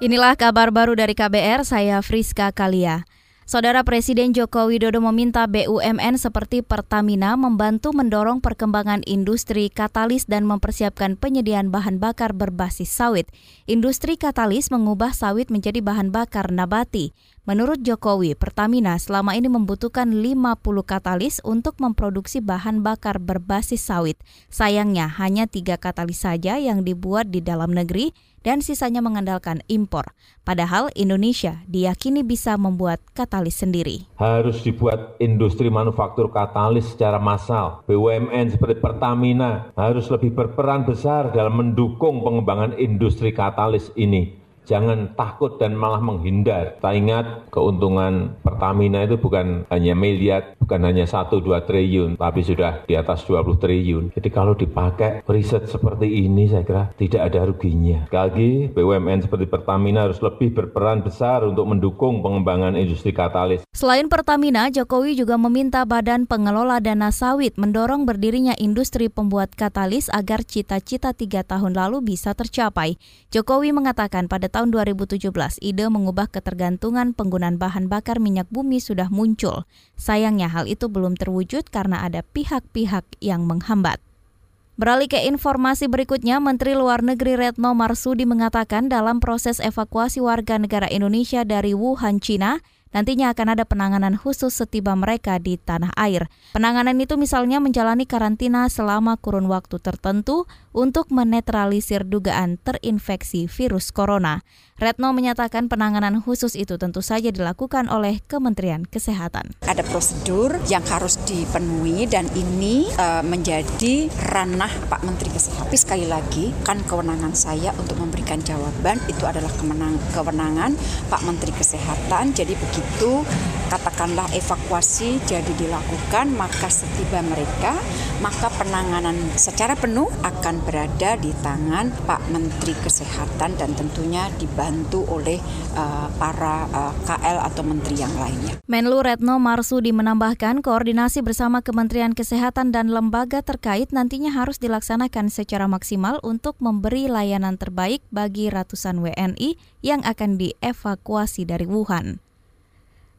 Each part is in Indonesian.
Inilah kabar baru dari KBR, saya Friska Kalia. Saudara Presiden Joko Widodo meminta BUMN seperti Pertamina membantu mendorong perkembangan industri katalis dan mempersiapkan penyediaan bahan bakar berbasis sawit. Industri katalis mengubah sawit menjadi bahan bakar nabati. Menurut Jokowi, Pertamina selama ini membutuhkan 50 katalis untuk memproduksi bahan bakar berbasis sawit. Sayangnya hanya tiga katalis saja yang dibuat di dalam negeri dan sisanya mengandalkan impor. Padahal Indonesia diyakini bisa membuat katalis sendiri. Harus dibuat industri manufaktur katalis secara massal. BUMN seperti Pertamina harus lebih berperan besar dalam mendukung pengembangan industri katalis ini jangan takut dan malah menghindar. Kita ingat keuntungan Pertamina itu bukan hanya miliar, bukan hanya 1-2 triliun, tapi sudah di atas 20 triliun. Jadi kalau dipakai riset seperti ini saya kira tidak ada ruginya. Sekali lagi BUMN seperti Pertamina harus lebih berperan besar untuk mendukung pengembangan industri katalis. Selain Pertamina, Jokowi juga meminta Badan Pengelola Dana Sawit mendorong berdirinya industri pembuat katalis agar cita-cita tiga tahun lalu bisa tercapai. Jokowi mengatakan pada tahun tahun 2017, ide mengubah ketergantungan penggunaan bahan bakar minyak bumi sudah muncul. Sayangnya hal itu belum terwujud karena ada pihak-pihak yang menghambat. Beralih ke informasi berikutnya, Menteri Luar Negeri Retno Marsudi mengatakan dalam proses evakuasi warga negara Indonesia dari Wuhan, China, Nantinya akan ada penanganan khusus setiba mereka di tanah air. Penanganan itu misalnya menjalani karantina selama kurun waktu tertentu untuk menetralisir dugaan terinfeksi virus corona. Retno menyatakan penanganan khusus itu tentu saja dilakukan oleh Kementerian Kesehatan. Ada prosedur yang harus dipenuhi dan ini uh, menjadi ranah Pak Menteri Kesehatan. Tapi sekali lagi kan kewenangan saya untuk memberikan jawaban itu adalah kemenang, kewenangan Pak Menteri Kesehatan. Jadi begitu katakanlah evakuasi jadi dilakukan maka setiba mereka maka penanganan secara penuh akan berada di tangan Pak Menteri Kesehatan dan tentunya dibantu dibantu oleh uh, para uh, eh, KL atau menteri yang lainnya. Menlu Retno Marsudi menambahkan koordinasi bersama Kementerian Kesehatan dan lembaga terkait nantinya harus dilaksanakan secara maksimal untuk memberi layanan terbaik bagi ratusan WNI yang akan dievakuasi dari Wuhan.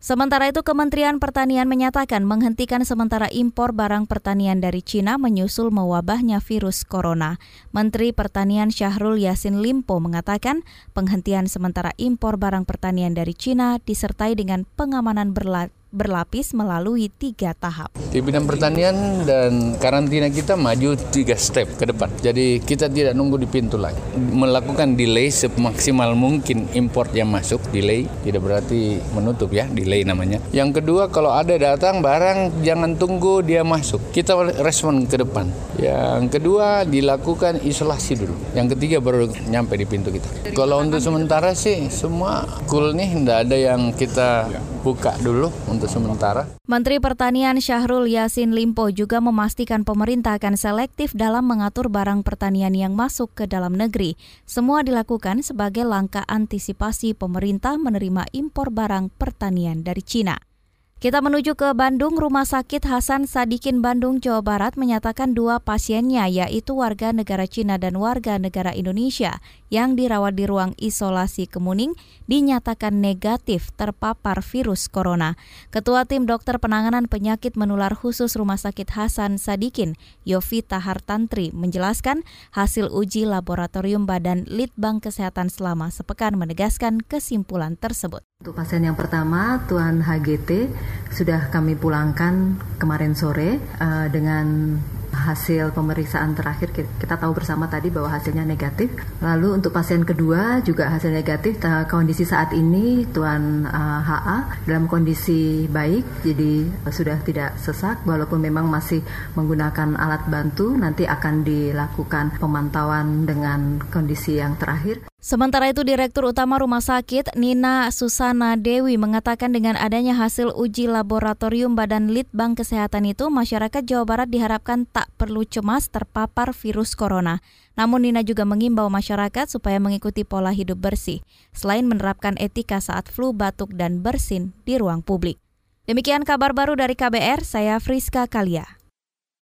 Sementara itu Kementerian Pertanian menyatakan menghentikan sementara impor barang pertanian dari Cina menyusul mewabahnya virus corona. Menteri Pertanian Syahrul Yasin Limpo mengatakan penghentian sementara impor barang pertanian dari Cina disertai dengan pengamanan berla berlapis melalui tiga tahap. Di bidang pertanian dan karantina kita maju tiga step ke depan. Jadi kita tidak nunggu di pintu lagi. Melakukan delay semaksimal mungkin import yang masuk. Delay tidak berarti menutup ya, delay namanya. Yang kedua kalau ada datang barang jangan tunggu dia masuk. Kita respon ke depan. Yang kedua dilakukan isolasi dulu. Yang ketiga baru nyampe di pintu kita. Kalau untuk sementara sih semua cool nih, tidak ada yang kita buka dulu untuk sementara. Menteri Pertanian Syahrul Yasin Limpo juga memastikan pemerintah akan selektif dalam mengatur barang pertanian yang masuk ke dalam negeri. Semua dilakukan sebagai langkah antisipasi pemerintah menerima impor barang pertanian dari Cina. Kita menuju ke Bandung, Rumah Sakit Hasan Sadikin Bandung, Jawa Barat menyatakan dua pasiennya yaitu warga negara Cina dan warga negara Indonesia yang dirawat di ruang isolasi Kemuning dinyatakan negatif terpapar virus corona. Ketua Tim Dokter Penanganan Penyakit Menular Khusus Rumah Sakit Hasan Sadikin, Yofi Tahar Tantri, menjelaskan hasil uji laboratorium Badan Litbang Kesehatan selama sepekan menegaskan kesimpulan tersebut. Untuk pasien yang pertama, Tuan HGT, sudah kami pulangkan kemarin sore uh, dengan hasil pemeriksaan terakhir kita tahu bersama tadi bahwa hasilnya negatif. Lalu untuk pasien kedua juga hasil negatif. Kondisi saat ini Tuan uh, eh, HA dalam kondisi baik, jadi uh, sudah tidak sesak walaupun memang masih menggunakan alat bantu. Nanti akan dilakukan pemantauan dengan kondisi yang terakhir. Sementara itu Direktur Utama Rumah Sakit Nina Susana Dewi mengatakan dengan adanya hasil uji laboratorium Badan Litbang Kesehatan itu masyarakat Jawa Barat diharapkan tak perlu cemas terpapar virus corona. Namun Nina juga mengimbau masyarakat supaya mengikuti pola hidup bersih selain menerapkan etika saat flu, batuk dan bersin di ruang publik. Demikian kabar baru dari KBR, saya Friska Kalia.